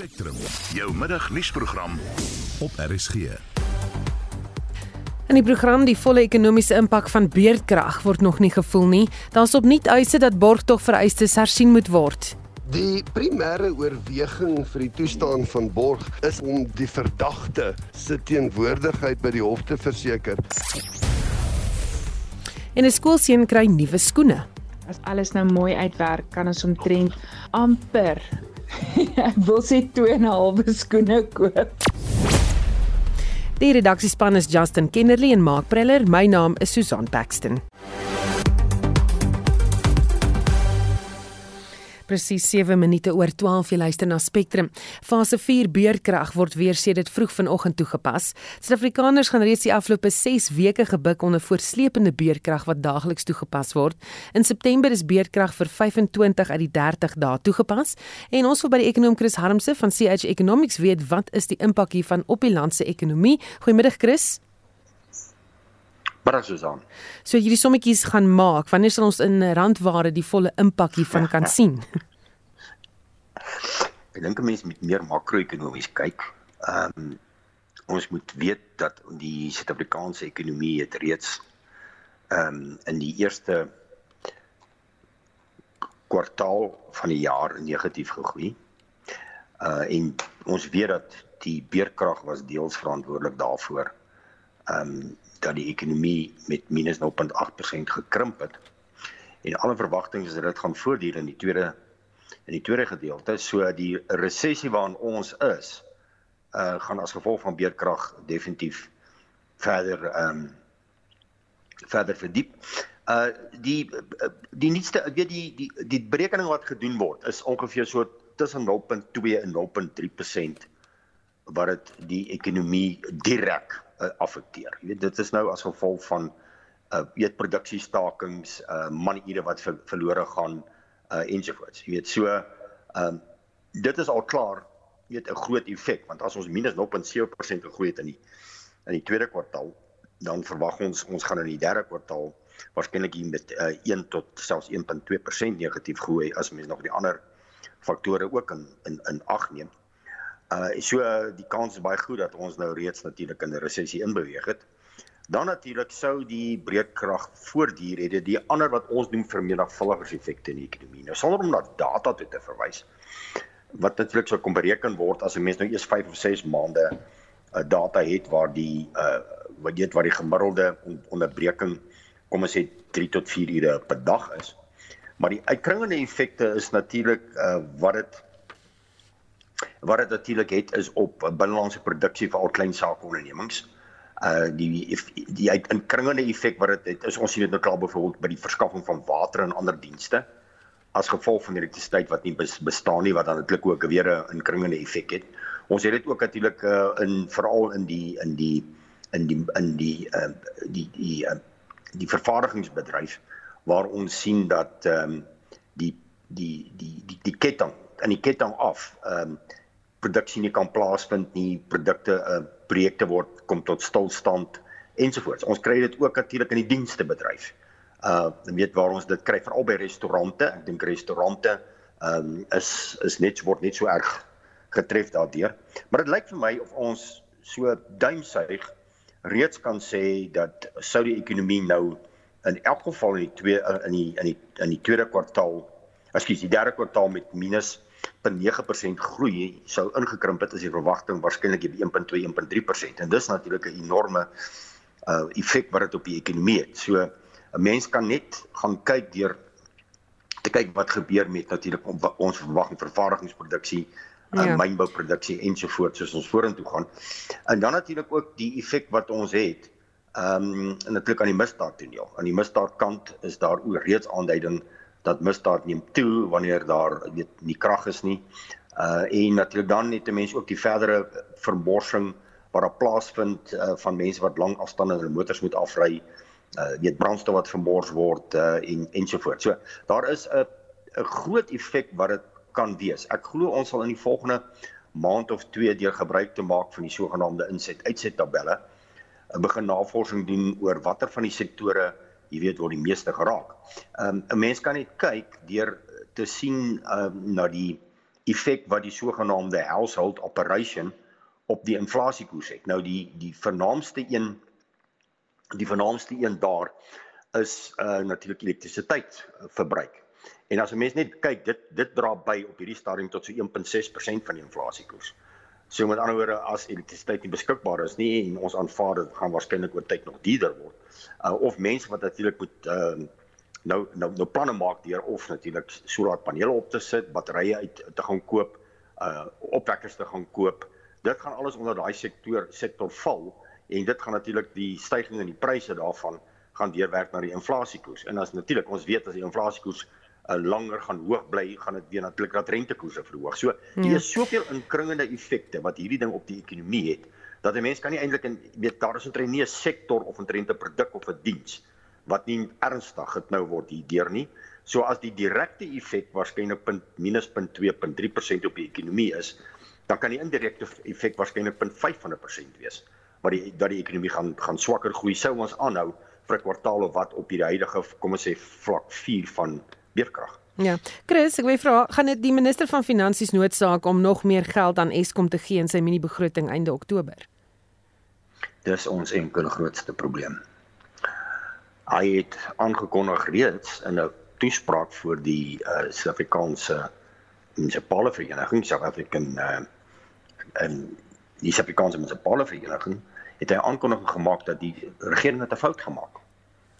Spectrum, jou middagnuusprogram op RSG. In die program die volle ekonomiese impak van beerdkrag word nog nie gevoel nie. Daar's opnuut eise dat borgtogvereistes hersien moet word. Die primêre oorweging vir die toestaan van borg is om die verdagte se teenwoordigheid by die hof te verseker. En 'n skoolseun kry nuwe skoene. As alles nou mooi uitwerk, kan ons omtrent amper ek wil sê 2 en 'n halwe skoene koop. Die redaksiespan is Justin Kennerly en Mark Preller. My naam is Susan Paxton. Presies 7 minute oor 12 jy luister na Spectrum. Fase 4 beerkrag word weer sedert vroeg vanoggend toegepas. Suid-Afrikaners gaan reeds die afgelope 6 weke gebuk onder voorslepende beerkrag wat daagliks toegepas word. In September is beerkrag vir 25 uit die 30 dae toegepas en ons wil by die ekonom Chris Harmse van CH Economics weet wat is die impak hiervan op die land se ekonomie. Goeiemiddag Chris. Middag Susan. So hierdie sommetjies gaan maak. Wanneer sal ons in randware die volle impak hiervan kan sien? Ek dink 'n mens moet meer makro-ekonomies kyk. Ehm um, ons moet weet dat die Suid-Afrikaanse ekonomie het reeds ehm um, in die eerste kwartaal van die jaar negatief gegroei. Uh en ons weet dat die beerkrag was deels verantwoordelik daarvoor. Ehm um, dat die ekonomie met minus 0.8% gekrimp het. En alle verwagtinge is dat dit gaan voortduur in die tweede in die tweede gedeelte. So die resessie waarin ons is, uh gaan as gevolg van beerkrag definitief verder ehm um, verder verdiep. Uh die die nuutste weet die die die berekening wat gedoen word is ongeveer so tussen 0.2 en 0.3% wat dit die ekonomie direk uh, affekteer. Jy weet dit is nou as gevolg van uh eetproduksiestakings, uh manure wat ver, verlore gaan uh ensovoorts. Jy weet so ehm um, dit is al klaar weet 'n groot effek want as ons minus 0.7% gegroei het in die in die tweede kwartaal, dan verwag ons ons gaan in die derde kwartaal waarskynlik hier met uh 1 tot selfs 1.2% negatief groei as mens nog die ander faktore ook in in in ag neem. Uh so uh, die kans is baie goed dat ons nou reeds natuurlik in 'n resessie inbeweeg het. Dan natuurlik sou die breekkrag voortduur het dit die ander wat ons noem vermenigvuldigingseffekte in die ekonomie. Nou sonder om na data toe te verwys wat natuurlik sou kom bereken word as 'n mens nou eers 5 of 6 maande uh, data het waar die uh wat weet wat die gemiddelde onderbreking kom ons sê 3 tot 4 ure per dag is. Maar die uitkringende effekte is natuurlik uh wat dit wat dit natuurlik het is op binnelandse produksie vir al klein sakeondernemings. Uh die die inkringende effek wat dit het is ons sien dit nou klaar byvoorbeeld by die verskaffing van water en ander dienste as gevolg van elektrisiteit wat nie bestaan nie wat dan natuurlik ook weer 'n inkringende effek het. Ons het dit ook natuurlik uh, in veral in die in die in die in die uh die die uh, die vervaardigingsbedryf waar ons sien dat ehm um, die die die die die ketting in die ketting af ehm um, produksie nie kan plaasvind nie, produkte uh projekte word kom tot stilstand ensovoorts. Ons kry dit ook natuurlik in die dienste bedryf. Uh weet waar ons dit kry veral by restaurante. Ek dink restaurante ehm um, is is net word net so erg getref daardeur. Maar dit lyk vir my of ons so duimsuig reeds kan sê dat sou die ekonomie nou in elk geval in die twee in die in die in die tweede kwartaal, ekskuus, die derde kwartaal met minus 0.9% groei sou ingekrimp het as die verwagting waarskynlik by 1.2 1.3% en dis natuurlik 'n enorme uh effek wat dit op die ekonomie het. So 'n mens kan net gaan kyk deur te kyk wat gebeur met natuurlik ons verwagting vervaardigingsproduksie, uh, ja. mynbouproduksie ensovoorts soos ons vorentoe gaan. En dan natuurlik ook die effek wat ons het ehm um, natuurlik aan die misdaad toneel. Aan die misdaadkant is daar ook reeds aanduiding dat misdaad neem toe wanneer daar weet nie krag is nie. Uh en natuurlik dan het 'n mens ook die verdere vermorsing wat daar plaasvind uh, van mense wat lang afstande in hulle motors moet afry. Uh weet brandstof wat vermors word uh en ensovoorts. So daar is 'n 'n groot effek wat dit kan wees. Ek glo ons sal in die volgende maand of 2 deur gebruik te maak van die sogenaamde inset-uitset tabelle begin navorsing doen oor watter van die sektore jy weet word die meeste geraak. Ehm um, 'n mens kan net kyk deur te sien ehm um, na die effek wat die sogenaamde household operation op die inflasiekoers het. Nou die die vernaamste een die vernaamste een daar is uh natuurlik elektrisiteit verbruik. En as 'n mens net kyk, dit dit dra by op hierdie stadium tot so 1.6% van die inflasiekoers. So met ander woorde as elektrisiteit nie beskikbaar is nie en ons aanvaar dit gaan waarskynlik oor tyd nog duurder word. Uh of mense wat natuurlik moet uh nou nou nou planne maak deur of natuurlik solarpanele op te sit, batterye uit te gaan koop, uh opwekkers te gaan koop. Dit gaan alles onder daai sektor sektor val en dit gaan natuurlik die stygings in die pryse daarvan gaan deurwerk na die inflasiekoers. En as natuurlik ons weet as die inflasiekoers langer gaan hoog bly, gaan dit weer natuurlik dat rentekoerse verhoog. So daar ja. is soveel inkringende effekte wat hierdie ding op die ekonomie het dat 'n mens kan nie eintlik in weet daar is omtrent nie 'n sektor of 'n rente produk of 'n diens wat nie ernstig geknou word hierdeur nie. So as die direkte effek waarskynlik minus 0.2.3% op die ekonomie is, dan kan die indirekte effek waarskynlik 0.5% wees wat die dat die ekonomie gaan gaan swakker groei sou ons aanhou vir 'n kwartaal of wat op die huidige kom ons sê vlak 4 van beerkrag. Ja. Chris, ek wil vra, gaan dit die minister van finansies noodsaak om nog meer geld aan Eskom te gee in sy mini begroting einde Oktober? Dis ons enkele grootste probleem hy het aangekondig reeds in 'n toespraak voor die uh, Suid-Afrikaanse munisipale vereniging, South African uh, en die Suid-Afrikaanse munisipale vereniging het hy aankondiging gemaak dat die regering het 'n fout gemaak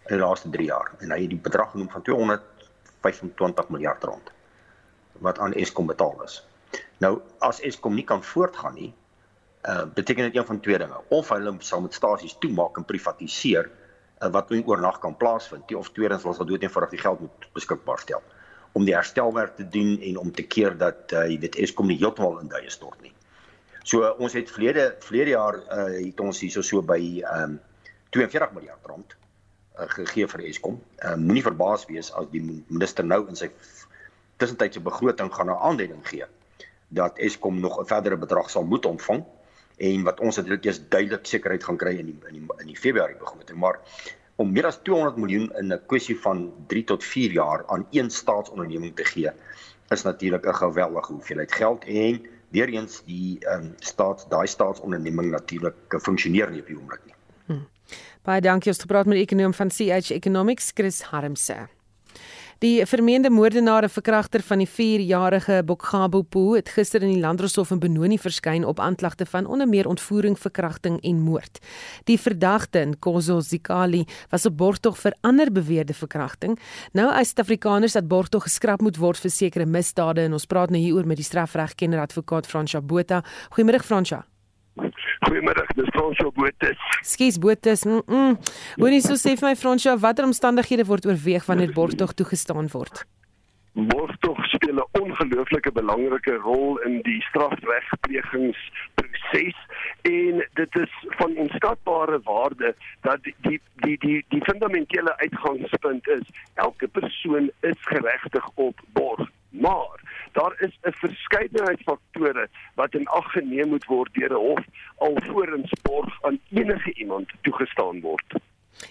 in die laaste 3 jaar en hy het die bedrag genoem van 225 miljard rand wat aan Eskom betaal is. Nou as Eskom nie kan voortgaan nie, uh, beteken dit een van twee dinge. Of hulle sal met stasies toemaak en privatiseer uh, wat nie oornag kan plaasvind nie of tweedens ons sal dood eenvoudig die geld moet beskikbaar stel om die herstelwerk te doen en om te keer dat uh, jy weet Eskom nie heeltemal in duie stort nie. So uh, ons het verlede verlede jaar uh, het ons hierso so by um, 42 miljard rand uh, gegee vir Eskom. Uh, Moenie verbaas wees as die minister nou in sy tussentydse begroting gaan 'n aanduiding gee dat Eskom nog 'n verdere bedrag sal moet ontvang en wat ons natuurlik eers duidelik sekerheid gaan kry in die in die in die Februarie begroting maar om meer as 200 miljoen in 'n kwessie van 3 tot 4 jaar aan een staatsonderneming te gee is natuurlik 'n geweldige hoeveelheid geld en weer eens die ehm um, staat daai staatsonderneming natuurlik funksioneer nie op die oomblik nie. Hmm. Baie dankie ons het gepraat met die ekonom van CH Economics Chris Harmse. Die vermeende moordenaar en verkragter van die 4-jarige Bokgabo Poo het gister in die Landdroshof in Benoni verskyn op aanklagte van onder meer ontvoering, verkrachting en moord. Die verdagte, Nkosi Zikali, was op borgtog vir ander beweerde verkrachting. Nou as Suid-Afrikaners dat borgtog geskraap moet word vir sekere misdade en ons praat nou hieroor met die strafregkenner advokaat Fransja Botha. Goeiemôre Fransja. Goeiemiddag, dis Fransjo Botes. Skus Botes. Mm -mm. Hoorie so sê vir my Fransjo, watter omstandighede word oorweeg wanneer borgtog toegestaan word? Borgtog speel 'n ongelooflike belangrike rol in die strafregplegingsproses en dit is van onskatbare waarde dat die die die die, die fundamentele uitgangspunt is elke persoon is geregtig op borg. Maar daar is 'n verskeidenheid faktore wat in ag geneem moet word deur 'n hof alvorens borg aan enige iemand toegestaan word.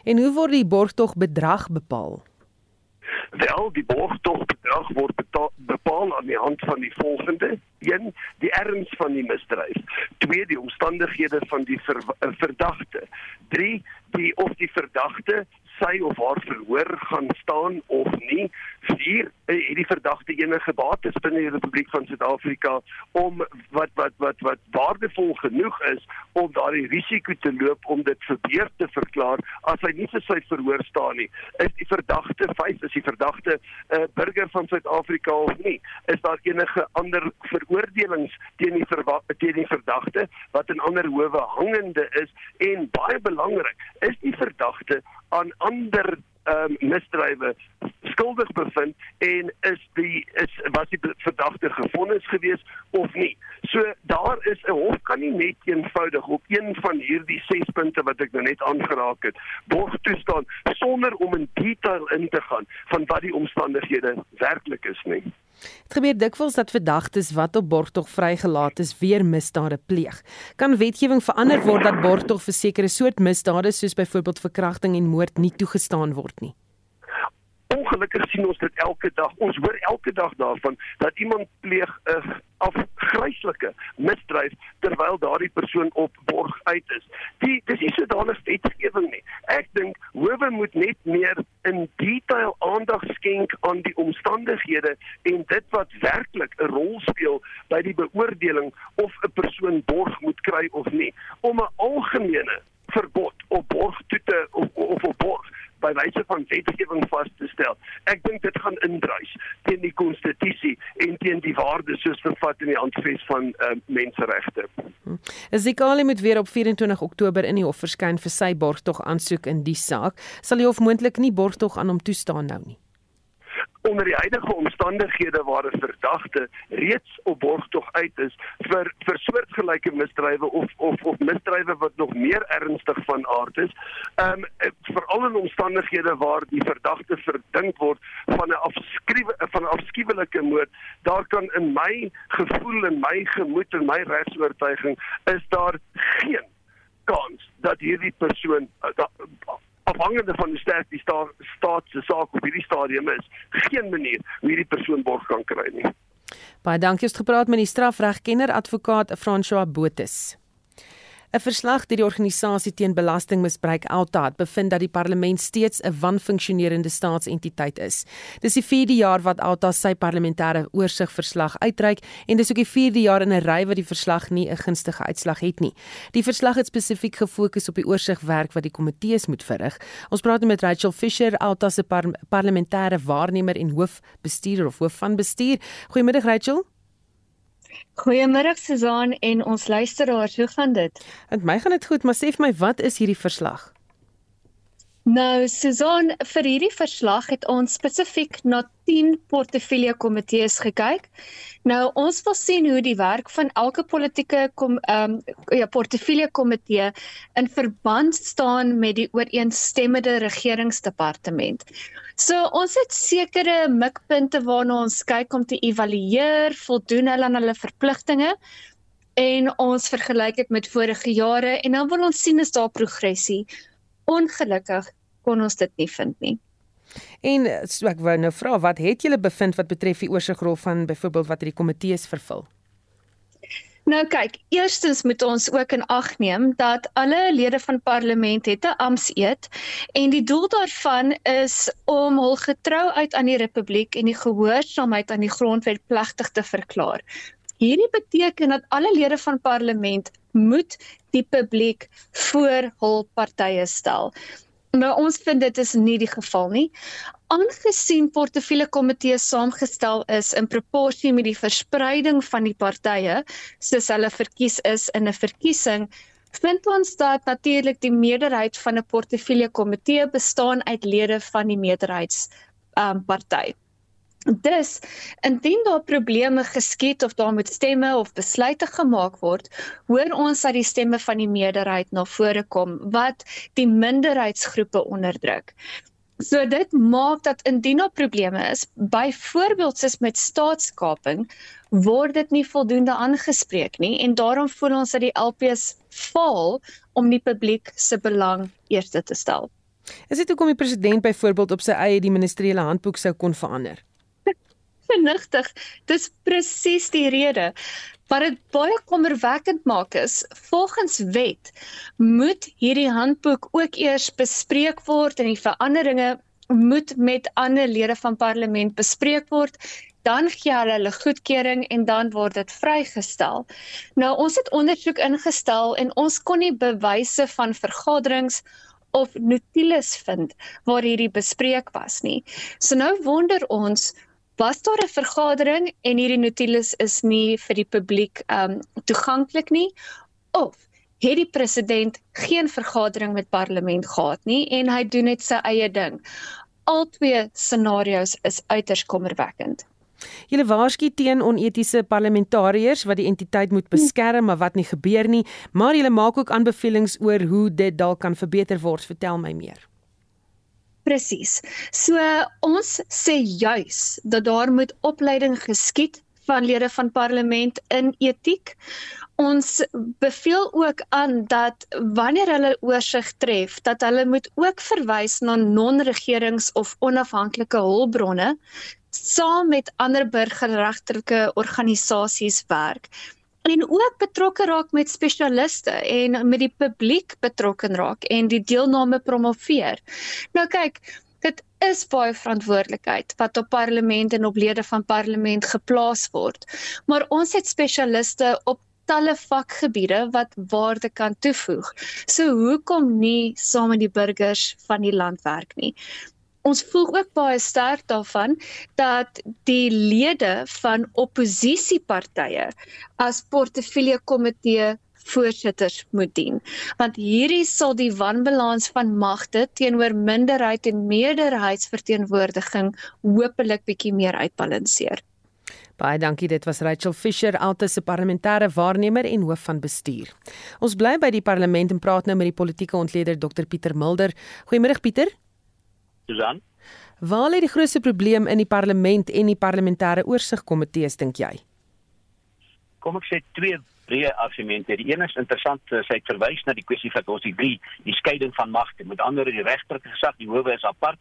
En hoe word die borgtog bedrag bepaal? Wel, die borgtog bedrag word bepaal aan die hand van die volgende: 1, die erns van die misdrijf; 2, die omstandighede van die ver verdagte; 3, die of die verdagte sy of haar verhoor gaan staan of nie. Vier, eh, het die verdagte enige bates binne die Republiek van Suid-Afrika om wat wat wat wat waardevol genoeg is om daardie risiko te loop om dit verbeer te verklaar as hy nie vir sy verhoor staan nie. Is die verdagte vyf is die verdagte 'n uh, eh, burger van Suid-Afrika of nie? Is daar enige ander veroordelings teen die teen die verdagte wat in ander howe hangende is en baie belangrik, is die verdagte aan ander ehm um, misdrywe skuldig bevind en is die is was die verdagte gefonnis gewees of nie. So daar is 'n hof kan nie net eenvoudig op een van hierdie 6 punte wat ek nou net aangeraak het borg toestaan sonder om in detail in te gaan van wat die omstandighede werklik is nie. Dit gebeur dikwels dat verdagtes wat op borgtog vrygelaat is weer misdade pleeg. Kan wetgewing verander word dat borgtog vir sekere soort misdade soos byvoorbeeld verkrachting en moord nie toegestaan word nie? Ongelukkig sien ons dit elke dag. Ons hoor elke dag daarvan dat iemand pleeg 'n afgryslike misdryf terwyl daardie persoon op borg uit is. Die dis nie sodanig wetgewing nie. Ek dink howe moet net meer in detail aandag skenk aan die omstandighede en dit wat werklik 'n rol speel by die beoordeling of 'n persoon borg moet kry of nie. Om 'n algemene verbod op borg toe te of, of op borg by wyse van wetgewing vas te stel. Ek dink dit gaan indruis teen die konstitusie en teen die waardes soos vervat in die handves van uh, menseregte. Ezekiel moet weer op 24 Oktober in die hof verskyn vir sy borgtog aansoek in die saak. Sal die hof moontlik nie borgtog aan hom toestaan nou nie? Onder die huidige omstandighede waar 'n verdagte reeds op borgtog uit is vir vir soortgelyke misdrywe of of of misdrywe wat nog meer ernstig van aard is. Ehm um, veral in omstandighede waar die verdagte verdink word van 'n afskrywe van 'n afskuwelike moord, daar kan in my gevoel en my gemoed en my regsoortuiging is daar geen kans dat hierdie persoon uh, afhangende van hoe sterk die sta staat se saak op hierdie stadium is, geen manier hoe hierdie persoon borg kan kry nie. Baie dankie het gepraat met die strafregkenner advokaat François Botes. 'n Verslag deur die organisasie teen belastingmisbruik Alta bevind dat die parlement steeds 'n wanfunksionerende staatsentiteit is. Dis die 4de jaar wat Alta sy parlementêre oorsigverslag uitreik en dis ook die 4de jaar in 'n ry wat die verslag nie 'n gunstige uitslag het nie. Die verslag het spesifiek gefokus op die oorsigwerk wat die komitees moet verrig. Ons praat met Rachel Fisher, Alta se par parlementêre waarnemer en hoofbestuurder of hoof van bestuur. Goeiemiddag Rachel. Goeiemôre Susan en ons luisteraars, hoe gaan dit? Met my gaan dit goed, maar sê vir my, wat is hierdie verslag? Nou, Susan, vir hierdie verslag het ons spesifiek na 10 portefeulje komitees gekyk. Nou, ons wil sien hoe die werk van elke politieke kom ehm um, ja, portefeulje komitee in verband staan met die ooreenstemmende regeringsdepartement. So ons het sekere mikpunte waarna ons kyk om te evalueer, voldoen hulle aan hulle verpligtinge en ons vergelyk dit met vorige jare en dan wil ons sien is daar progressie. Ongelukkig kon ons dit nie vind nie. En so ek wou nou vra wat het julle bevind wat betref die oorsigrol van byvoorbeeld wat hierdie komitees vervul? Nou kyk, eerstens moet ons ook in ag neem dat alle lede van parlement het 'n amptseed en die doel daarvan is om hul getrou uit aan die republiek en die gehoorsaamheid aan die grondwet plegtig te verklaar. Hierdie beteken dat alle lede van parlement moet die publiek voor hul partye stel. Nou ons vind dit is nie die geval nie aangesien portefeulje komitee saamgestel is in proporsie met die verspreiding van die partye soos hulle verkies is in 'n verkiesing vind ons dat natuurlik die meerderheid van 'n portefeulje komitee bestaan uit lede van die meerderheids um, party. Dus indien daar probleme geskied of daar moet stemme of besluite gemaak word, hoor ons dat die stemme van die meerderheid na vore kom wat die minderheidsgroepe onderdruk. So dit maak dat indien daar probleme is, byvoorbeeld soos met staatskaping, word dit nie voldoende aangespreek nie en daarom voel ons dat die LPs faal om die publiek se belang eerste te stel. Is dit hoekom die president byvoorbeeld op sy eie die ministeriële handboek sou kon verander? Vernigtig, dis presies die rede. Wat dit baie kommerwekkend maak is, volgens wet moet hierdie handboek ook eers bespreek word en die veranderinge moet met ander lede van parlement bespreek word dan gee hulle hulle goedkeuring en dan word dit vrygestel. Nou ons het ondersoek ingestel en ons kon nie bewyse van vergaderings of notules vind waar hierdie bespreek was nie. So nou wonder ons was daar 'n vergadering en hierdie notules is nie vir die publiek um toeganklik nie of het die president geen vergadering met parlement gehad nie en hy doen net sy eie ding. Al twee scenario's is uiters kommerwekkend. Julle waarsku teen onetiese parlementariërs wat die entiteit moet beskerm maar wat nie gebeur nie, maar julle maak ook aanbevelings oor hoe dit dalk kan verbeter word. Vertel my meer. Presies. So ons sê juis dat daar moet opleiding geskied van lede van parlement in etiek. Ons beveel ook aan dat wanneer hulle oorsig tref, dat hulle moet ook verwys na non-regerings of onafhanklike hulpbronne saam met ander burgerregtelike organisasies werk en ook betrokke raak met spesialiste en met die publiek betrokke raak en die deelname promoveer. Nou kyk, dit is baie verantwoordelikheid wat op parlement en op lede van parlement geplaas word. Maar ons het spesialiste op talle vakgebiede wat waarde kan toevoeg. So hoekom nie saam met die burgers van die land werk nie? Ons voel ook baie sterk daarvan dat die lede van opposisiepartye as portefeulje komitee voorsitters moet dien want hierdie sal die wanbalans van magte teenoor minderheid en meerderheidsverteenwoordiging hopelik bietjie meer uitbalanseer. Baie dankie, dit was Rachel Fisher, Alta se parlementêre waarnemer en hoof van bestuur. Ons bly by die parlement en praat nou met die politieke ontleder Dr Pieter Mulder. Goeiemôre Pieter. Susan. Waar lê die grootste probleem in die parlement en die parlementêre oorsigkomitees dink jy? Kom ek sê twee breë argumente. Die een is interessant, eh, sy het verwys na die kwessie van ons die die skeiding van magte. Met ander woorde, die regterlike gesag, die howe is apart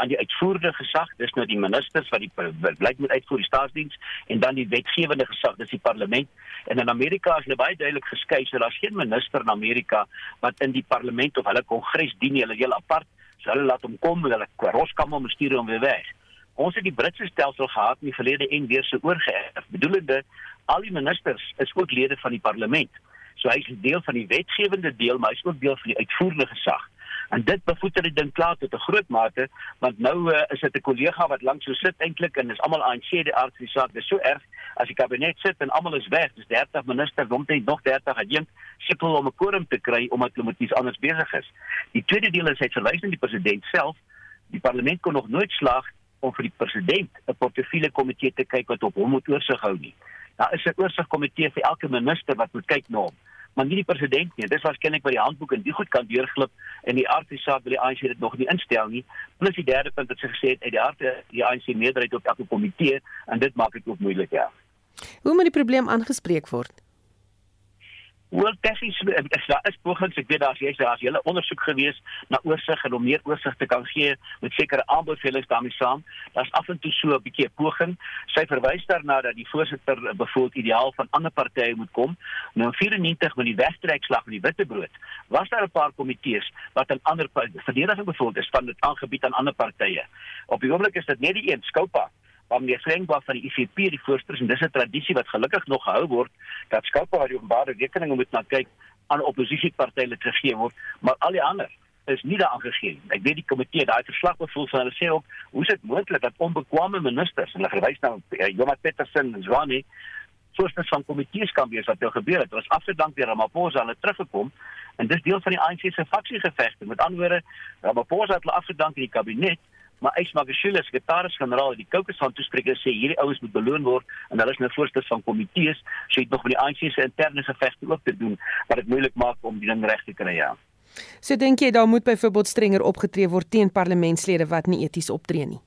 aan die uitvoerende gesag, dis nou die ministers wat die beleid moet uitvoer, die staatsdiens en dan die wetgewende gesag, dis die parlement. En in Amerika is hulle baie duidelik geskei, so daar's geen minister in Amerika wat in die parlement of hulle kongres dien nie, hulle heel apart sal hulle laat hom kom hulle kwaroskam om stuur hom weer weg. Ons het die Britse stelsel gehad in die verlede en weer se oorgeerf. Bedoelende al die ministers is ook lede van die parlement. So hy is deel van die wetgewende deel, maar hy is ook deel van die uitvoerende gesag. En dit bevoeter die ding klaar tot 'n groot mate, want nou uh, is dit 'n kollega wat lank so sit eintlik en is almal ANC die aard van die saak. Dis so erg as die kabinet sit en almal is weg. Dis 30 ministers, omtrent nog 30 adjunk sukkel om 'n quorum te kry omdat hulle met iets anders besig is. Die tweede deel is hy verwys na die president self. Die parlement kon nog nooit slaag om vir die president 'n portefeulje komitee te kyk wat op hom moet oorsig hou nie. Daar is 'n oorsigkomitee vir elke minister wat moet kyk na hom maar nie die president nie. Dis waarskynlik by die handboek en die goed kan deurglip en die aardse saak wil die ANC dit nog nie instel nie. Plus die derde punt wat sy gesê het uit die aardse die ANC meerderheid op elke komitee en dit maak dit ook moeilik ja. Hoe moet die probleem aangespreek word? Wel tegnies is daar is pogings ek weet daar's jy's daar's hele ondersoek gewees na oorsig en om meer oorsig te kan gee met sekere aanbevelings daarmee saam. Daar's af en toe so 'n bietjie 'n poging. Sy verwys daarna dat die voorsitter bevoel ideaal van ander partye moet kom. Nou in 94 met die wegtrekslag van die Witbrood was daar 'n paar komitees wat aan ander verdediging bevoel is van dit aangebied aan ander partye. Op die oomblik is dit net die een Skoupa waar meneer Vrenkbaar van die IFP die voorsteur is en dis 'n tradisie wat gelukkig nog gehou word dat skoppe waar die openbare rekeninge moet na kyk aan oppositiepartye te gee word, maar al die ander is nie daaraan gegee nie. Ek weet die komitee daai verslag bevoel van hulle sê ook hoe is dit moontlik dat onbekwame ministers en hulle verwys na uh, Jonas Petersen en Zwane voorsters van komitees kan wees wat nou gebeur het. Ons afgedank deur Ramaphosa hulle teruggekom en dis deel van die ANC se faksiegevegte. Met ander woorde, Ramaphosa het hulle afgedank in die kabinet maar Ys Magashule sekretaris-generaal die Kokes van toespreker sê hierdie ouens moet beloon word en hulle is nou voorsters van komitees so het nog met die ANC se interne gevegte ook te doen wat dit moeilik maak om die ding reg te kry ja. So dink jy daar moet byvoorbeeld strenger opgetree word teen parlementslede wat nie eties optree nie.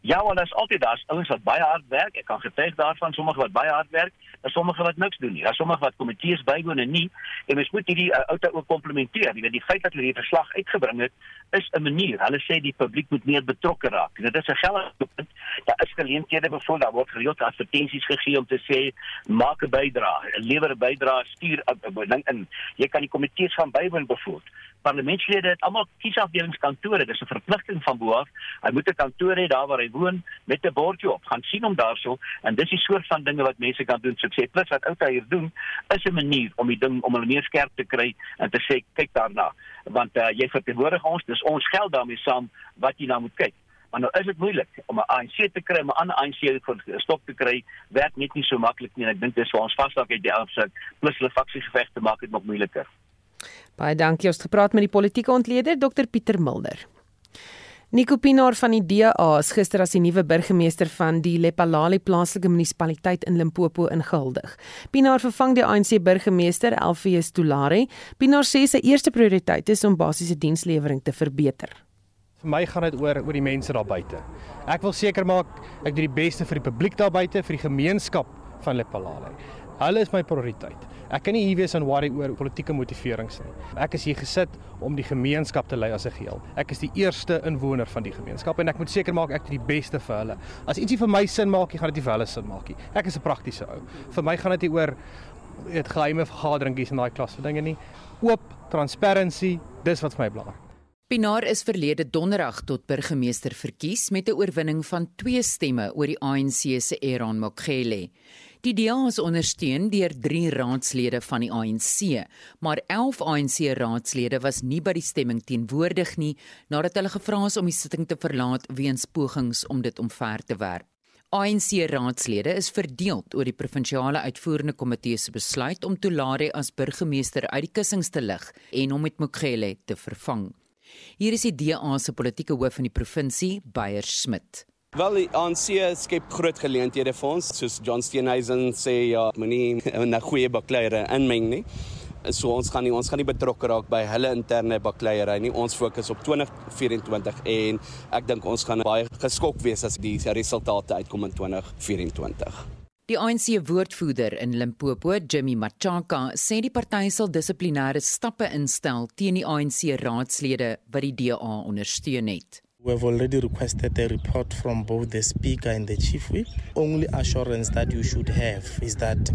Ja, want daar's altyd daar's ouens wat baie hard werk. Ek kan getuig daarvan sommige wat baie hard werk, en sommige wat niks doen nie. Daar's sommige wat komitees bywoon en nie. En mens moet hierdie uh, outa ook komplementeer. Jy weet die feit dat hulle hierdie verslag uitgebring het, is 'n manier. Hulle sê die publiek moet meer betrokke raak. Dit is 'n geldige punt. Daar is geleenthede bevoel daar word gereeld advertensies gegee om te sê maak 'n bydrae, lewer 'n bydrae, stuur 'n ding in. Jy kan die komitees van bywoon bevoel parlementslede het almal kiesafdelingskantore. Dis 'n verpligting van bo af. Hy moet 'n kantoor hê daar waar hy woon met 'n bordjie op. Gaan sien hom daarso en dis die soort van dinge wat mense kan doen. Sê plus wat outa hier doen is 'n manier om die ding om hulle meer skerp te kry en te sê kyk daarna. Want uh, jy verteenwoordig ons, dis ons geld daarmee saam wat jy nou moet kyk. Maar nou is dit moeilik om 'n ANC te kry, 'n ander ANC vir stop te kry, werk net nie so maklik nie. Ek dink dis vir ons vasdag uit die afsit plus hulle faksiegeveg te maak dit nog moeiliker. Baie dankie. Ons het gepraat met die politieke ontleder Dr Pieter Mulder. Nico Pinaar van die DA is gister as die nuwe burgemeester van die Lephalale plaaslike munisipaliteit in Limpopo ingehuldig. Pinaar vervang die ANC burgemeester Elfies Tulare. Pinaar sê sy eerste prioriteit is om basiese dienslewering te verbeter. Vir my gaan dit oor oor die mense daar buite. Ek wil seker maak ek doen die beste vir die publiek daar buite, vir die gemeenskap van Lepalale. Hulle is my prioriteit. Ek kan nie hier wees aan worry oor politieke motiverings nie. Ek is hier gesit om die gemeenskap te lei as 'n geheel. Ek is die eerste inwoner van die gemeenskap en ek moet seker maak ek doen die beste vir hulle. As ietsie vir my sin maak, gaan dit nie vir hulle sin maak nie. Ek is 'n praktiese ou. Vir my gaan dit nie oor dit geheime vergaderingkies en daai klas van dinge nie. Oop, transparency, dis wat vir my belangrik. Pinaar is verlede donderdag tot burgemeester verkies met 'n oorwinning van 2 stemme oor die ANC se Aaron Mokgele. Die DA is ondersteun deur 3 raadslede van die ANC, maar 11 ANC raadslede was nie by die stemming teenwoordig nie nadat hulle gevra is om die sitting te verlaat weens pogings om dit omver te werp. ANC raadslede is verdeel oor die provinsiale uitvoerende komitee se besluit om Tulare as burgemeester uit die kussings te lig en hom met Mokgele te vervang. Hier is die DA se politieke hoof van die provinsie, Beyer Smit. Wel die ANC skep groot geleenthede vir ons soos John Steenhuisen sê ja moenie 'n goeie bakleierery inmeng nie. So ons gaan nie ons gaan nie betrokke raak by hulle interne bakleierery nie. Ons fokus op 2024 en ek dink ons gaan baie geskok wees as die resultate uitkom in 2024. Die ANC woordvoerder in Limpopo, Jimmy Machaka, sê die party sal dissiplinêre stappe instel teen die ANC raadslede wat die DA ondersteun het. We have already requested a report from both the Speaker and the Chief Whip. Only assurance that you should have is that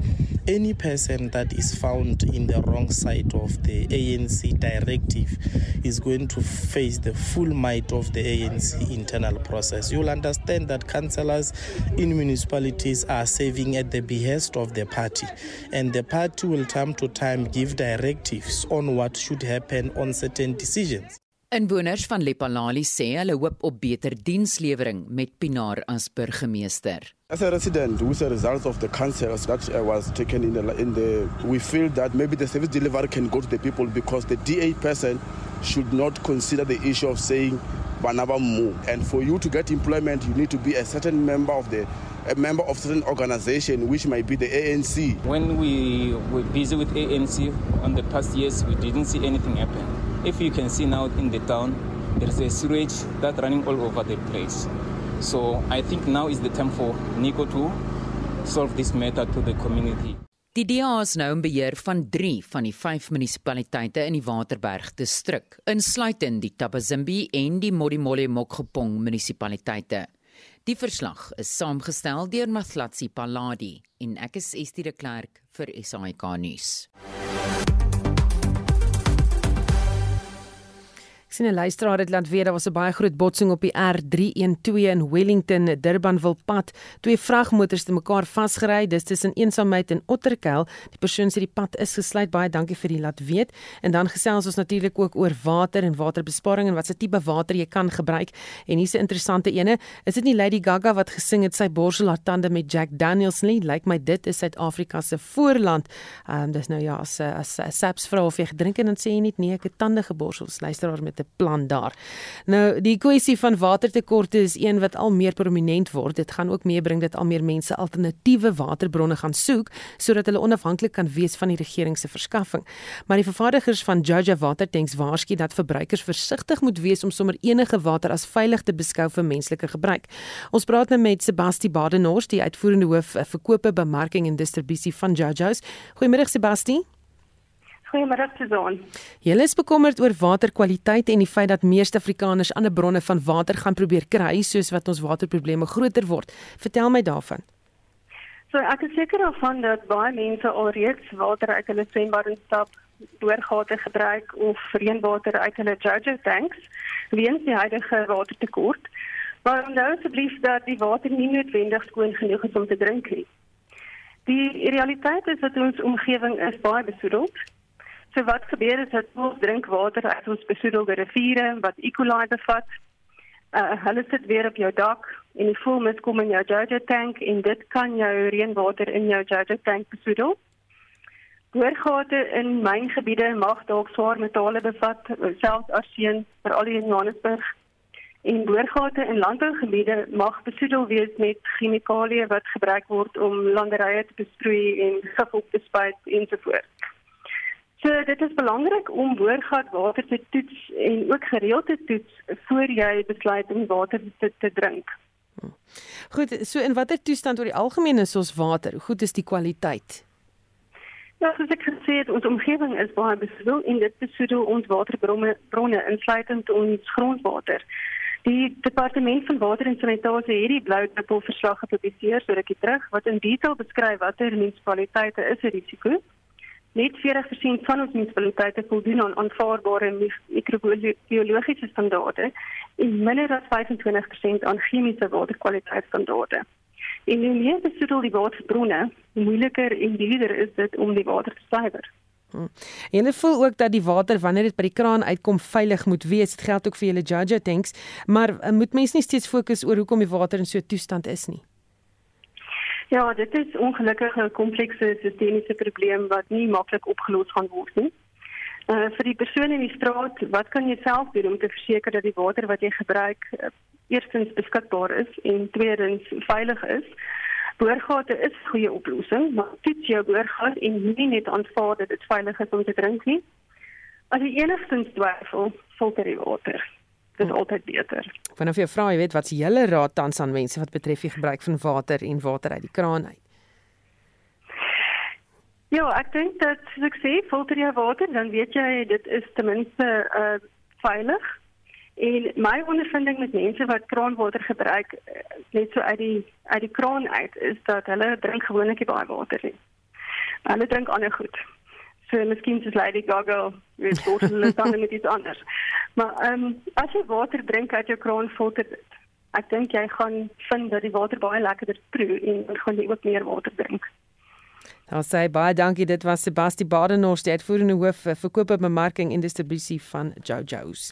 any person that is found in the wrong side of the ANC directive is going to face the full might of the ANC internal process. You'll understand that councillors in municipalities are serving at the behest of the party, and the party will time to time give directives on what should happen on certain decisions. Inwoners van Lepalali sê hulle hoop op beter dienslewering met Pinaar as burgemeester. As a resident, with the results of the councils that was taken in the, in the, we feel that maybe the service delivery can go to the people because the DA person should not consider the issue of saying Banaba Mu. And for you to get employment, you need to be a certain member of the a member of certain organization, which might be the ANC. When we were busy with ANC on the past years, we didn't see anything happen. If you can see now in the town, there's a sewage that's running all over the place. So I think now is the time for Nico to solve this matter to the community. Die DA is nou in beheer van 3 van die 5 munisipaliteite in die Waterberg distrik, insluitend die Tabazimbi en die Modimolle Mokgopong munisipaliteite. Die verslag is saamgestel deur Mathlatsi Paladi en ek is Estie de Klerk vir SAK nuus. Sien 'n luisteraar het laat weet daar was 'n baie groot botsing op die R312 in Wellington, Durbanville pad. Twee vragmotors het mekaar vasgery. Dis tussen Eensaamheid en Otterkel. Die persoon sê die pad is gesluit. Baie dankie vir die laat weet. En dan gesels ons natuurlik ook oor water en waterbesparing en wat se tipe water jy kan gebruik. En hier's 'n interessante ene. Is dit nie Lady Gaga wat gesing het sy borsel haar tande met Jack Daniels nie? Lyk like my dit is Suid-Afrika se voorland. Ehm um, dis nou ja, as as Saps vra of jy gedrink en dan sê jy net nee, ek het tande geborsel. Luisteraar met 'n plan daar. Nou die kwessie van watertekorte is een wat al meer prominent word. Dit gaan ook meebring dat al meer mense alternatiewe waterbronne gaan soek sodat hulle onafhanklik kan wees van die regering se verskaffing. Maar die vervaardigers van Jaja Watertanks waarsku dat verbruikers versigtig moet wees om sommer enige water as veilig te beskou vir menslike gebruik. Ons praat nou met Sebasti Badenhorst, die uitvoerende hoof vir verkope, bemarking en distribusie van Jaja's. Goeiemôre Sebasti. Goeiemôre Suzan. Julle is bekommerd oor waterkwaliteit en die feit dat meeste Afrikaners ander bronne van water gaan probeer kry soos wat ons waterprobleme groter word. Vertel my daarvan. So ek is seker daarvan dat baie mense alreeds water uit hulle swembad instap, boorgate gebruik of reënwater uit hulle Jojo tanks weens die huidige watertekort. Maar onthou asseblief dat die water nie noodwendig skoon genoeg is om te drink nie. Die realiteit is dat ons omgewing is baie besoedeld So wat gebeur is dat ons drinkwater uit ons besoedelde riviere wat E. coli bevat, uh, hulle sit weer op jou dak en die vuilnis kom in jou Jojo tank en dit kan jou reënwater in jou Jojo tank besoedel. Boorgate in myngebiede mag dalk swaar metale bevat, selfs arsen vir al die Johannesburg. En boorgate in landbougebiede mag besoedel wees met chemikalieë wat gebruik word om landerye te besproei en gif op te spuit ensovoorts. So dit is belangrik om boorgatwater te toets en ook gereeld te toets voor jy besluit om water te, te drink. Goed, so in watter toestand oor die algemeen is ons water? Hoe goed is die kwaliteit? Ja, soos ek gesê het, ons omgewing is baie besoedel en dit besoedel ons waterbronne bronne insluitend ons grondwater. Die departement van water en sanitasie het die blou druppel verslag gepubliseer so rukkie terug wat in detail beskryf watter munisipaliteite is 'n risiko. Net 40% van ons munisipaliteite voldoen aan aanvaarbare mikrobiologiese standaarde en minder as 25% aan chemiese waterkwaliteitsstandaarde. En hoe meer besoedel die waterbronne, hoe moeiliker en duurder is dit om die water te suiwer. Hm. En hulle voel ook dat die water wanneer dit by die kraan uitkom veilig moet wees. Dit geld ook vir julle Jaja tanks, maar uh, moet mense nie steeds fokus oor hoekom die water in so 'n toestand is nie. Ja, dit is ongelukkig 'n komplekse sistemiese probleem wat nie maklik opgelos gaan word nie. Uh, vir die persone in die straat, wat kan jy self doen om te verseker dat die water wat jy gebruik uh, eerstens beskikbaar is en tweedens veilig is. Boorgate is 'n goeie oplossing, maar toets jou boorgat en nie net aanvaar dat dit veilig is om te drink nie. As jy enigstens twyfel, filter die water. Dit is hm. altyd beter. Vanaf jou vra jy weet wat se hele raad tans aan mense wat betref die gebruik van water en water uit die kraan uit. Ja, ek dink dat ek sê filter jou water, dan weet jy dit is ten minste uh veilig. En my ondervinding met mense wat kraanwater gebruik eh, net so uit die uit die kraan uit is dat hulle drink gewoonlik nie baie water nie. Hulle drink ander goed. So miskien soos Lady Gaga, weet bottel hulle dan met iets anders. Maar ehm um, as jy water drink uit jou kraan filter dit. Ek dink jy gaan vind dat die water baie lekkerder proe en gaan jy ook meer water drink. Daar sê baie dankie dit was Sebastian Badenhorst die uitvoerende hoof vir verkoop en bemarking en distribusie van JoJo's.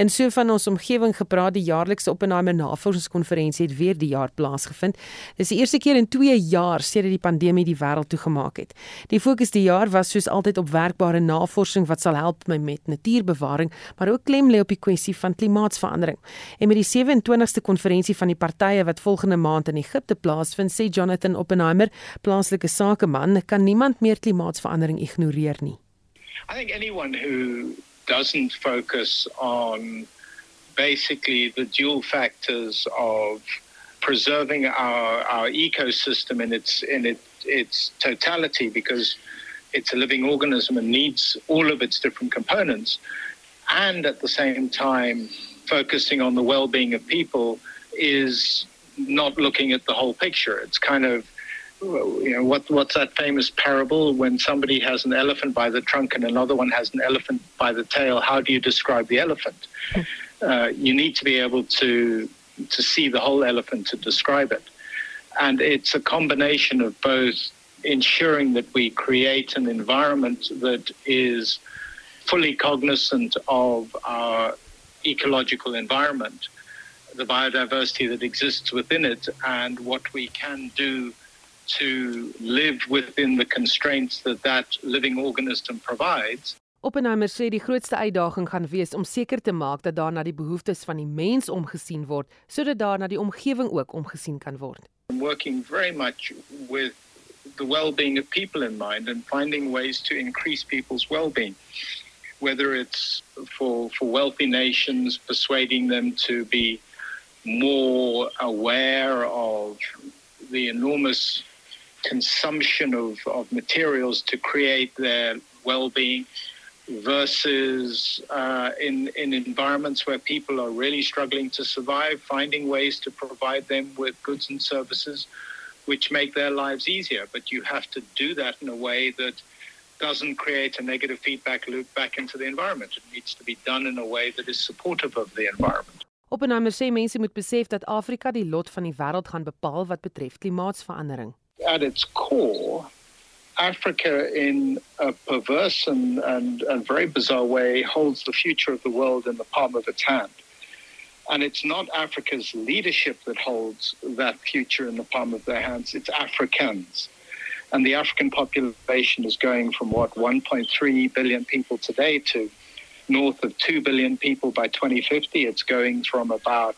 En so van ons omgewing gepraat die jaarlikse Oppenheimer Navorsingskonferensie het weer die jaar plaasgevind. Dis die eerste keer in 2 jaar sedert die pandemie die wêreld toegemaak het. Die fokus die jaar was soos altyd op werkbare navorsing wat sal help met natuurbewaring, maar ook klem lê op die kwessie van klimaatsverandering. En met die 27ste konferensie van die partye wat volgende maand in Egipte plaasvind, sê Jonathan Oppenheimer, plaaslike sakeman aan, kan niemand meer klimaatsverandering ignoreer nie. I think anyone who doesn't focus on basically the dual factors of preserving our our ecosystem in its in it, its totality because it's a living organism and needs all of its different components and at the same time focusing on the well-being of people is not looking at the whole picture it's kind of you know what what's that famous parable? When somebody has an elephant by the trunk and another one has an elephant by the tail how do you describe the elephant? Uh, you need to be able to to see the whole elephant to describe it. And it's a combination of both ensuring that we create an environment that is fully cognizant of our ecological environment the biodiversity that exists within it and what we can do to live within the constraints that that living organism provides. Oppenheimer sê die grootste uitdaging gaan wees om seker te maak dat daar na die behoeftes van die mens omgesien word sodat daar na die omgewing ook omgesien kan word. I'm working very much with the well-being of people in mind and finding ways to increase people's well-being whether it's for for wealthy nations persuading them to be more aware of the enormous consumption of, of materials to create their well-being versus uh, in, in environments where people are really struggling to survive, finding ways to provide them with goods and services which make their lives easier. But you have to do that in a way that doesn't create a negative feedback loop back into the environment. It needs to be done in a way that is supportive of the environment. Oppenheimer sê mense moet besef dat Afrika die lot van die wêreld gaan bepaal wat betref klimaatsverandering. At its core, Africa, in a perverse and, and, and very bizarre way, holds the future of the world in the palm of its hand. And it's not Africa's leadership that holds that future in the palm of their hands, it's Africans. And the African population is going from what, 1.3 billion people today to north of 2 billion people by 2050. It's going from about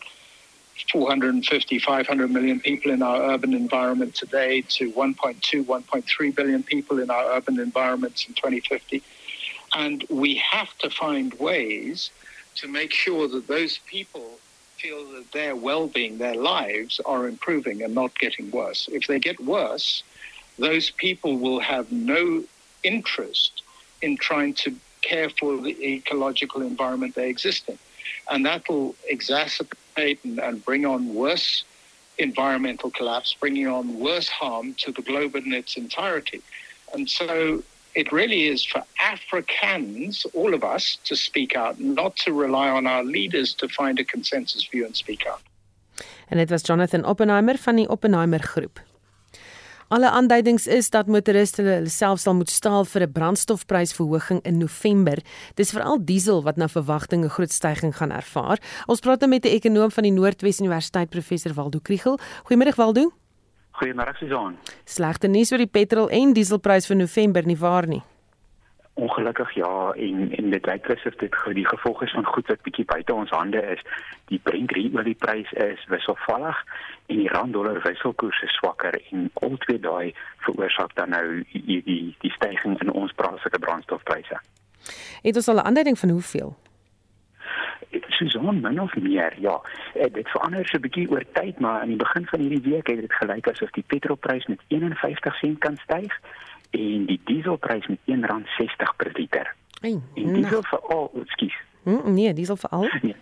450, 500 million people in our urban environment today to 1.2, 1.3 billion people in our urban environments in 2050. And we have to find ways to make sure that those people feel that their well being, their lives are improving and not getting worse. If they get worse, those people will have no interest in trying to care for the ecological environment they exist in. And that will exacerbate and, and bring on worse environmental collapse, bringing on worse harm to the globe in its entirety. And so it really is for Africans, all of us, to speak out, not to rely on our leaders to find a consensus view and speak out. En dit was Jonathan Oppenheimer van Oppenheimer groep. Alle aanduidings is dat motoriste hulle self sal moet staal vir 'n brandstofprysverhoging in November. Dis veral diesel wat na verwagting 'n groot stygings gaan ervaar. Ons praat nou met 'n ekonom van die Noordwes Universiteit, professor Waldo Kriel. Goeiemôre Waldo. Goeiemôre Susan. Slegte nuus oor die petrol en dieselprys vir November nie waar nie. Ongelukkig ja en en dit lyk asof dit die gevolg is van goed wat bietjie buite ons hande is. Die Brent olieprys is wisselvallig en die rand dollar wisselkoers is swakker en al twee daai veroorsaak dan nou die die, die stygings in ons plaaslike brandstofpryse. Het ons al 'n aanduiding van hoeveel? Suzon min of meer, ja. Eh, dit verander so 'n bietjie oor tyd, maar aan die begin van hierdie week het dit gelyk asof die petrolprys met 51 sent kan styg en die dieselprys met R1.60 per liter. Hey, en diesel vir al, ekskuus. Mm, nee, diesel vir al. Nee.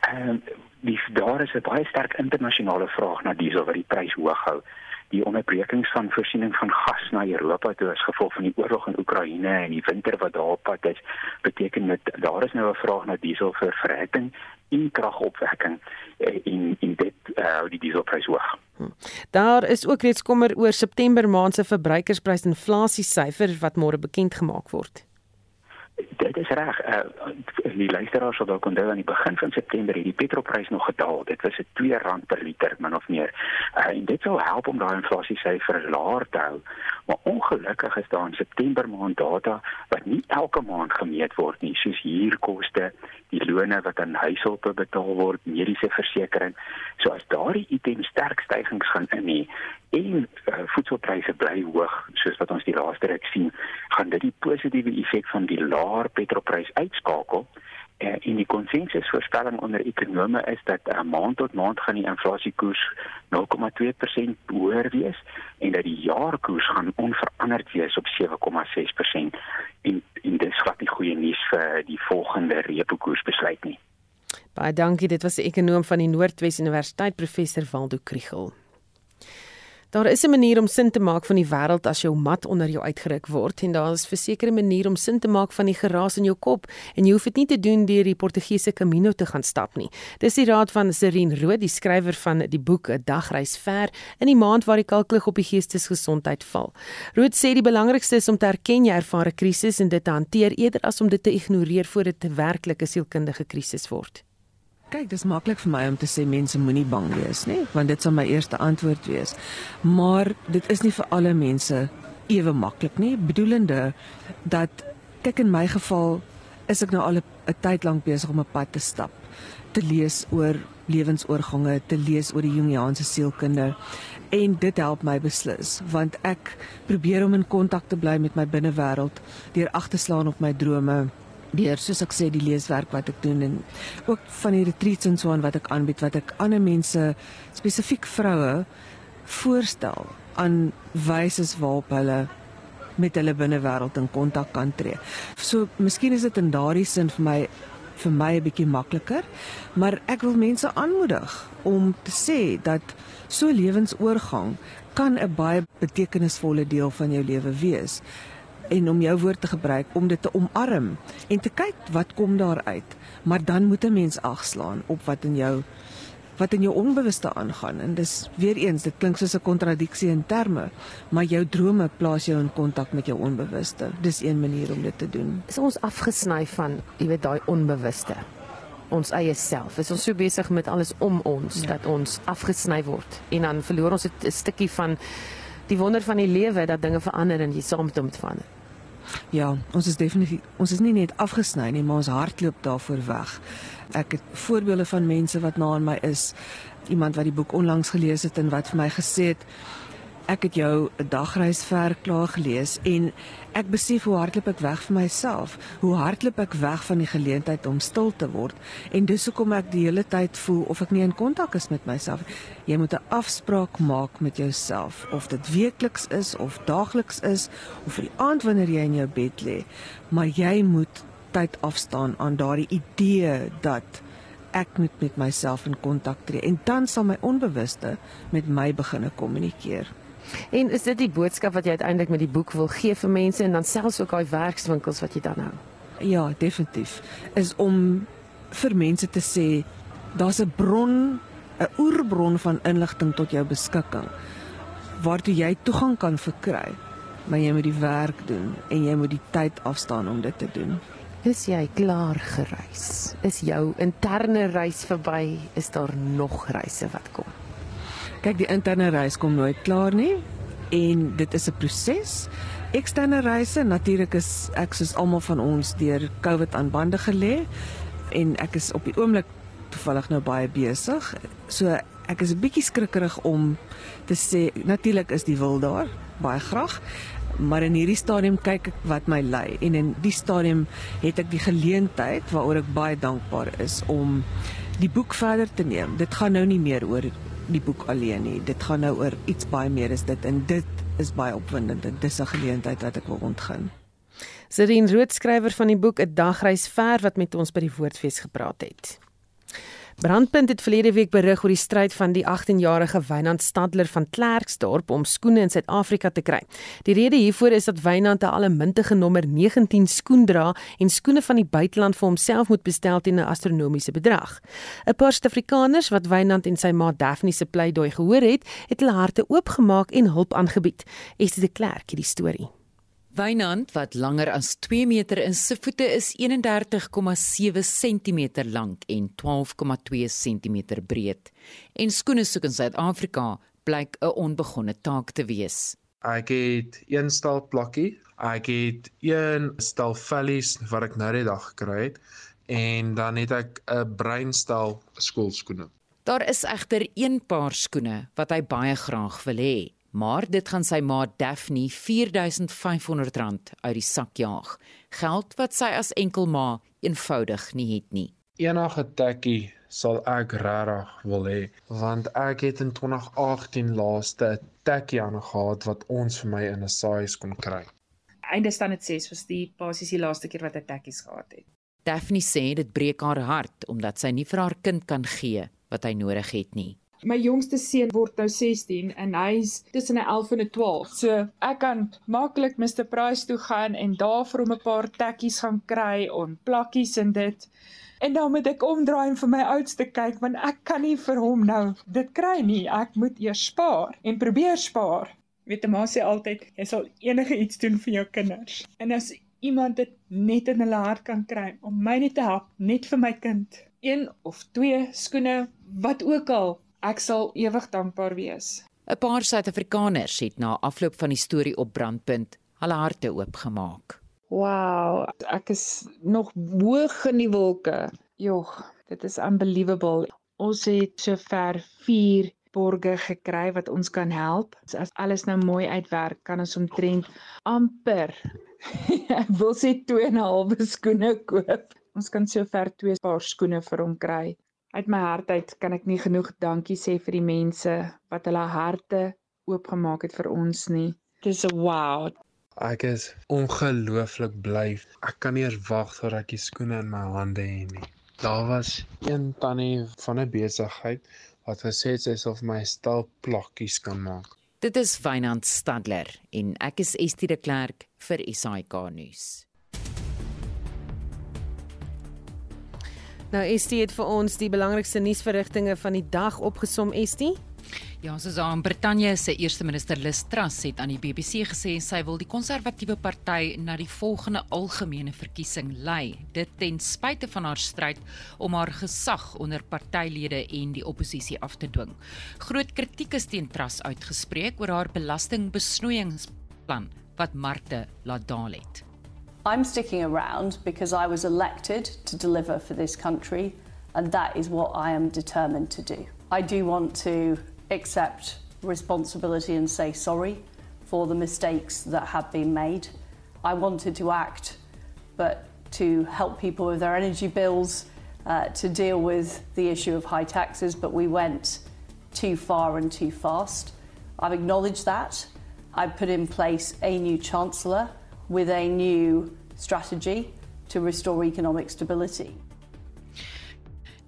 Ehm um, dis daar is 'n baie sterk internasionale vraag na diesel wat die prys hoog hou. Die onderbrekings van voorsiening van gas na Europa toe as gevolg van die oorlog in Oekraïne en die winter wat daar op pad is, beteken dit daar is nou 'n vraag na diesel vir verhitting en kragopwekking eh, en en dit eh, hou uh, die dieselprys hoog. Hm. Daar is ook reeds kommer oor September maand se verbruikersprysinflasie syfer wat môre bekend gemaak word. Dit is reg. Uh, die luisteraars sal dalk onthou aan die begin van September het die petrolprys nog gedaal. Dit was 'n R2 per liter min of meer. Uh, en dit sou help om daai inflasie syfer laer te hou. Maar ongelukkig is daar in September maand data wat nie elke maand gemeet word nie, soos huurkoste, die lone wat aan huishulpe betaal word, mediese versekerings. So as daardie items sterk stygings gaan in hê en uh, voedselpryse bly hoog, soos wat ons die laaste ruk sien, gaan dit die positiewe effek van die laer petrolprys uitskakel. Uh, en die konsensusvoorspelling onder ekonome is dat uh, maand tot maand gaan die inflasiekoers 0,2% hoër wees en dat die jaarkoers gaan onveranderd wees op 7,6% en en dis glad nie goeie nuus vir die volgende repo koersbesluit nie. Baie dankie, dit was die ekonom van die Noordwes Universiteit professor Waldo Kriel. Daar is 'n manier om sin te maak van die wêreld as jou mat onder jou uitgeruk word en daar is 'n versekerde manier om sin te maak van die geraas in jou kop en jy hoef dit nie te doen deur die Portugese Camino te gaan stap nie. Dis die raad van Serene Rood, die skrywer van die boek 'n Dagreis ver in die maand waar die kalklig op die geestesgesondheid val. Rood sê die belangrikste is om te erken jy ervaar 'n krisis en dit te hanteer eerder as om dit te ignoreer voordat dit 'n werklike sielkundige krisis word. Kyk, dis maklik vir my om te sê mense moenie bang wees nie, want dit sal my eerste antwoord wees. Maar dit is nie vir alle mense ewe maklik nie, bedoelende dat kyk in my geval is ek nou al 'n tyd lank besig om 'n pad te stap, te lees oor lewensoorgange, te lees oor die Jungiaanse sielkunde en dit help my beslis want ek probeer om in kontak te bly met my binnewêreld deur ag te slaan op my drome deur soos ek sê die leeswerk wat ek doen en ook van die retreats en so aan wat ek aanbied wat ek ander mense spesifiek vroue voorstel aan wyse waarop hulle met hulle binnewêreld in kontak kan tree. So miskien is dit in daardie sin vir my vir my 'n bietjie makliker, maar ek wil mense aanmoedig om te sê dat so lewensoorgang kan 'n baie betekenisvolle deel van jou lewe wees en om jou woord te gebruik om dit te omarm en te kyk wat kom daar uit. Maar dan moet 'n mens agslaan op wat in jou wat in jou onbewuste aangaan. En dis weer eens dit klink soos 'n kontradiksie in terme maar jou drome plaas jou in kontak met jou onbewuste. Dis een manier om dit te doen. Is ons afgesny van jy weet daai onbewuste? Ons eie self. Is ons so besig met alles om ons ja. dat ons afgesny word? En dan verloor ons 'n stukkie van die wonder van die lewe dat dinge verander en jy saam met hom verander Ja, ons is definitief ons is nie net afgesny nie, maar ons hardloop daarvoor weg. Ek het voorbeelde van mense wat na aan my is. Iemand wat die boek onlangs gelees het en wat vir my gesê het Ek het jou 'n dagreis ver klaar gelees en ek besef hoe hardloop ek weg vir myself, hoe hardloop ek weg van die geleentheid om stil te word en dis hoekom ek die hele tyd voel of ek nie in kontak is met myself. Jy moet 'n afspraak maak met jouself of dit weekliks is of daagliks is of vir die aand wanneer jy in jou bed lê, maar jy moet tyd afstaan aan daardie idee dat ek moet met myself in kontak tree en dan sal my onbewuste met my begine kommunikeer. En is dit die boodskap wat jy uiteindelik met die boek wil gee vir mense en dan selfs ook daai werkswinkels wat jy dan hou? Ja, definitief. Is om vir mense te sê daar's 'n bron, 'n oerbron van inligting tot jou beskikking waartoe jy toegang kan verkry. Maar jy moet die werk doen en jy moet die tyd afstaan om dit te doen. Is jy klaar gereis? Is jou interne reis verby? Is daar nog reise wat kom? Kyk, die interne reis kom nooit klaar nie en dit is 'n proses. Eksterne reise, natuurlik is ek soos almal van ons deur COVID aan bande gelê en ek is op die oomblik toevallig nou baie besig. So ek is 'n bietjie skrikkerig om te sê natuurlik is die wil daar baie graag maar in hierdie stadium kyk ek wat my lei en in die stadium het ek die geleentheid waaroor ek baie dankbaar is om die boek verder te neem. Dit gaan nou nie meer oor die boek alleen nie. Dit gaan nou oor iets baie meer as dit en dit is baie opwindend. Dit is 'n geleentheid wat ek wil ontgin. Serien Rood skrywer van die boek 'n dagreis ver wat met ons by die Woordfees gepraat het. Brandpunt het verlede week berig oor die stryd van die 18-jarige Wynand Stadler van Klerksdorp om skoene in Suid-Afrika te kry. Die rede hiervoor is dat Wynand 'n allemintige nommer 19 skoen dra en skoene van die buiteland vir homself moet bestel teen 'n astronomiese bedrag. 'n Paar Suid-Afrikaners wat Wynand en sy ma Daphne se pleidooi gehoor het, het hulle harte oopgemaak en hulp aangebied. Estie de Klerk het die storie. Wynand wat langer as 2 meter in sy voete is 31,7 cm lank en 12,2 cm breed. En skoene soek in Suid-Afrika blyk 'n onbegonne taak te wees. Ek het een stal plakkie, ek het een stal vellies wat ek nou die dag gekry het en dan het ek 'n breinstal skoolskoene. Daar is egter een paar skoene wat hy baie graag wil hê maar dit gaan sy ma Daphne R4500 uit die sak jaag. Geld wat sy as enkelma eenvoudig nie het nie. Enige tekkie sal ek regtig wil hê, want ek het in 2018 laaste 'n tekkie aangehad wat ons vir my in 'n size kon kry. Einde staan dit 6 was die basies die laaste keer wat ek tekkies gehad het. Daphne sê dit breek haar hart omdat sy nie vir haar kind kan gee wat hy nodig het nie. My jongste seun word nou 16 en hy's tussen 'n 11 en 'n 12. So ek kan maklik Mr Price toe gaan en daar vir hom 'n paar tekkies gaan kry en plakkies en dit. En dan moet ek omdraai en vir my oudste kyk want ek kan nie vir hom nou dit kry nie. Ek moet eers spaar en probeer spaar. Weet jy maar sê altyd jy sal enige iets doen vir jou kinders. En as iemand dit net in hulle hart kan kry om my net te help net vir my kind, een of twee skoene, wat ook al, Ek sal ewig dankbaar wees. 'n Paar Suid-Afrikaners het na afloop van die storie op Brandpunt hulle harte oopgemaak. Wow, ek is nog hoog in die wolke. Jogg, dit is unbelievable. Ons het sover 4 borge gekry wat ons kan help. As alles nou mooi uitwerk, kan ons omtrent amper ek wil sê 2 en 'n half skoene koop. Ons kan sover 2 paar skoene vir hom kry. Uit my hart uit kan ek nie genoeg dankie sê vir die mense wat hulle harte oopgemaak het vir ons nie. Dit is 'n wow. Ek is ongelooflik bly. Ek kan nie eers wag tot ek die skoene in my hande het nie. Daar was een tannie van 'n besigheid wat gesê het sy sal vir my stal plakkies kan maak. Dit is Wynand Stadler en ek is Estie de Klerk vir SAK nuus. Nou Estie het vir ons die belangrikste nuusverrigtinge van die dag opgesom Estie. Ja, Susan Brittanje se eerste minister Liz Truss het aan die BBC gesê sy wil die konservatiewe party na die volgende algemene verkiesing lei. Dit ten spyte van haar stryd om haar gesag onder partylede en die oppositie af te dwing. Groot kritiek is teen Truss uitgespreek oor haar belastingbesnoeiingsplan wat markte laat daal het. I'm sticking around because I was elected to deliver for this country, and that is what I am determined to do. I do want to accept responsibility and say sorry for the mistakes that have been made. I wanted to act, but to help people with their energy bills, uh, to deal with the issue of high taxes, but we went too far and too fast. I've acknowledged that. I've put in place a new Chancellor with a new strategy to restore economic stability.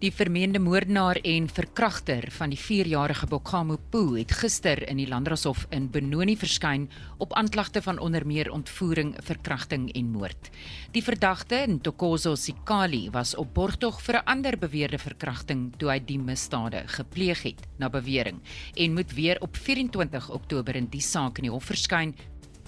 Die vermeende moordenaar en verkragter van die 4-jarige Bokgamo Poo het gister in die Landdroshof in Benoni verskyn op aanklagte van onder meer ontvoering, verkrachting en moord. Die verdagte, Ntokozo Sikali, was op borgtog vir 'n ander beweerde verkrachting toe hy die misdade gepleeg het, na bewering, en moet weer op 24 Oktober in die saak in die hof verskyn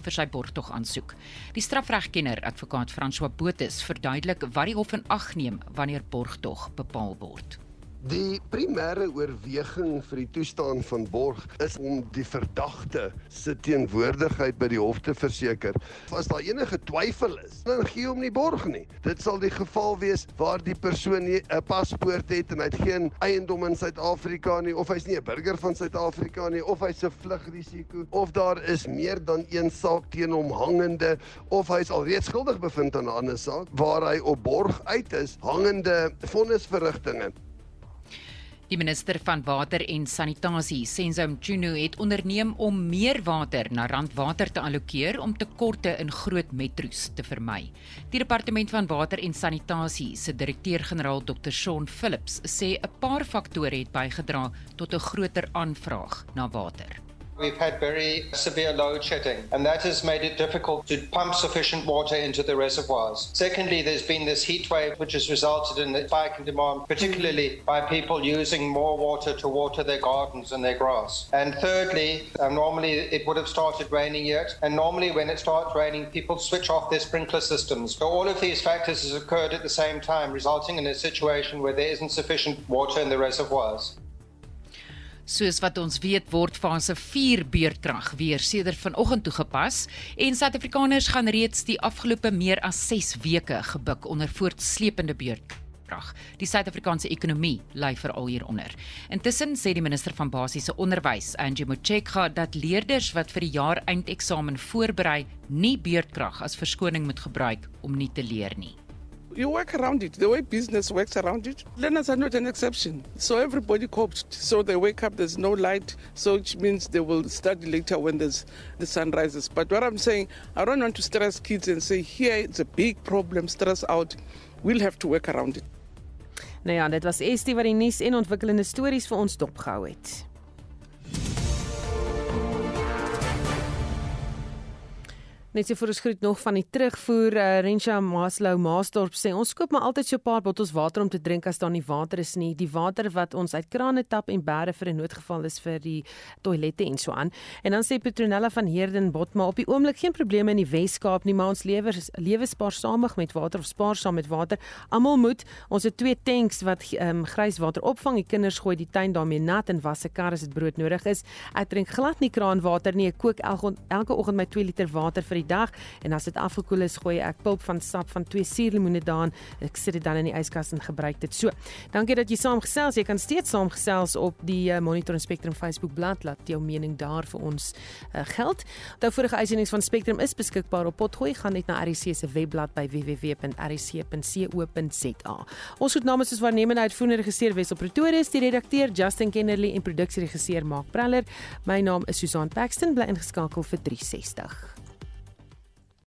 vir sy borgtog aansoek. Die strafregkenner advokaat François Botha verduidelik wat die hof in ag neem wanneer borgtog bepaal word. Die primêre oorweging vir die toestaan van borg is om die verdagte se teenwoordigheid by die hof te verseker. As daar enige twyfel is, dan gee hom nie borg nie. Dit sal die geval wees waar die persoon 'n paspoort het en hy het geen eiendom in Suid-Afrika nie of hy's nie 'n burger van Suid-Afrika nie of hy's 'n vlugrisiko of daar is meer dan een saak teen hom hangende of hy's alreeds skuldig bevind aan 'n ander saak waar hy op borg uit is hangende vonnisverrigtinge. Die minister van Water en Sanitasie, Senzo Mchunu, het onderneem om meer water na Randwater te allokeer om tekorte in groot metro's te vermy. Die departement van Water en Sanitasie se direkteur-generaal Dr. Shaun Phillips sê 'n paar faktore het bygedra tot 'n groter aanvraag na water. We've had very severe load shedding, and that has made it difficult to pump sufficient water into the reservoirs. Secondly, there's been this heat wave which has resulted in a spike in demand, particularly by people using more water to water their gardens and their grass. And thirdly, um, normally it would have started raining yet, and normally when it starts raining, people switch off their sprinkler systems. So all of these factors has occurred at the same time, resulting in a situation where there isn't sufficient water in the reservoirs. Soos wat ons weet word fase 4 beurtkrag weer sedert vanoggend toegepas en Suid-Afrikaners gaan reeds die afgelope meer as 6 weke gebuk onder voortsleepende beurtkrag. Die Suid-Afrikaanse ekonomie ly veral hieronder. Intussen sê die minister van basiese onderwys, Angie Motshekga, dat leerders wat vir die jaar eindeksamen voorberei, nie beurtkrag as verskoning moet gebruik om nie te leer nie. You work around it. The way business works around it, learners are not an exception. So everybody coped. So they wake up, there's no light, so which means they will study later when there's the sun rises. But what I'm saying, I don't want to stress kids and say, here it's a big problem, stress out. We'll have to work around it. Nou ja, dit was Estie wat die nuus en ontwikkelende stories vir ons dopgehou het. Net so vir ons groet nog van die terugvoer uh, Rensha Maslow Maasdorp sê ons koop maar altyd so 'n paar bottels water om te drink as daar nie water is nie. Die water wat ons uit krane tap en bære vir 'n noodgeval is vir die toilette en so aan. En dan sê Petronella van Heerden Botma op die oomblik geen probleme in die Wes-Kaap nie, maar ons lewe lewe spaarsamig met water of spaarsaam met water. Almal moet ons het twee tanks wat um, grys water opvang. Die kinders gooi die tuin daarmee nat en was se kar as dit brood nodig is. Ek drink glad nie kraanwater nie. Ek kook elke elke oggend my 2 liter water vir die dag en as dit afgekoel is, gooi ek pulp van sap van twee suurlemoene daarin. Ek sit dit dan in die yskas en gebruik dit so. Dankie dat jy saamgesels. Jy kan steeds saamgesels op die uh, Monitor en Spectrum Facebook bladsy. Laat jou mening daar vir ons uh, geld. Onthou vorige uitsendings van Spectrum is beskikbaar op Potgooi. Gaan net na RC se webblad by www.rc.co.za. Ons het namens ons waarnemende uitvoerende regisseur Wessel Pretorius, die redakteur Justin Kennerly en produksieregisseur Mark Praller. My naam is Susan Paxton. Bly ingeskakel vir 360.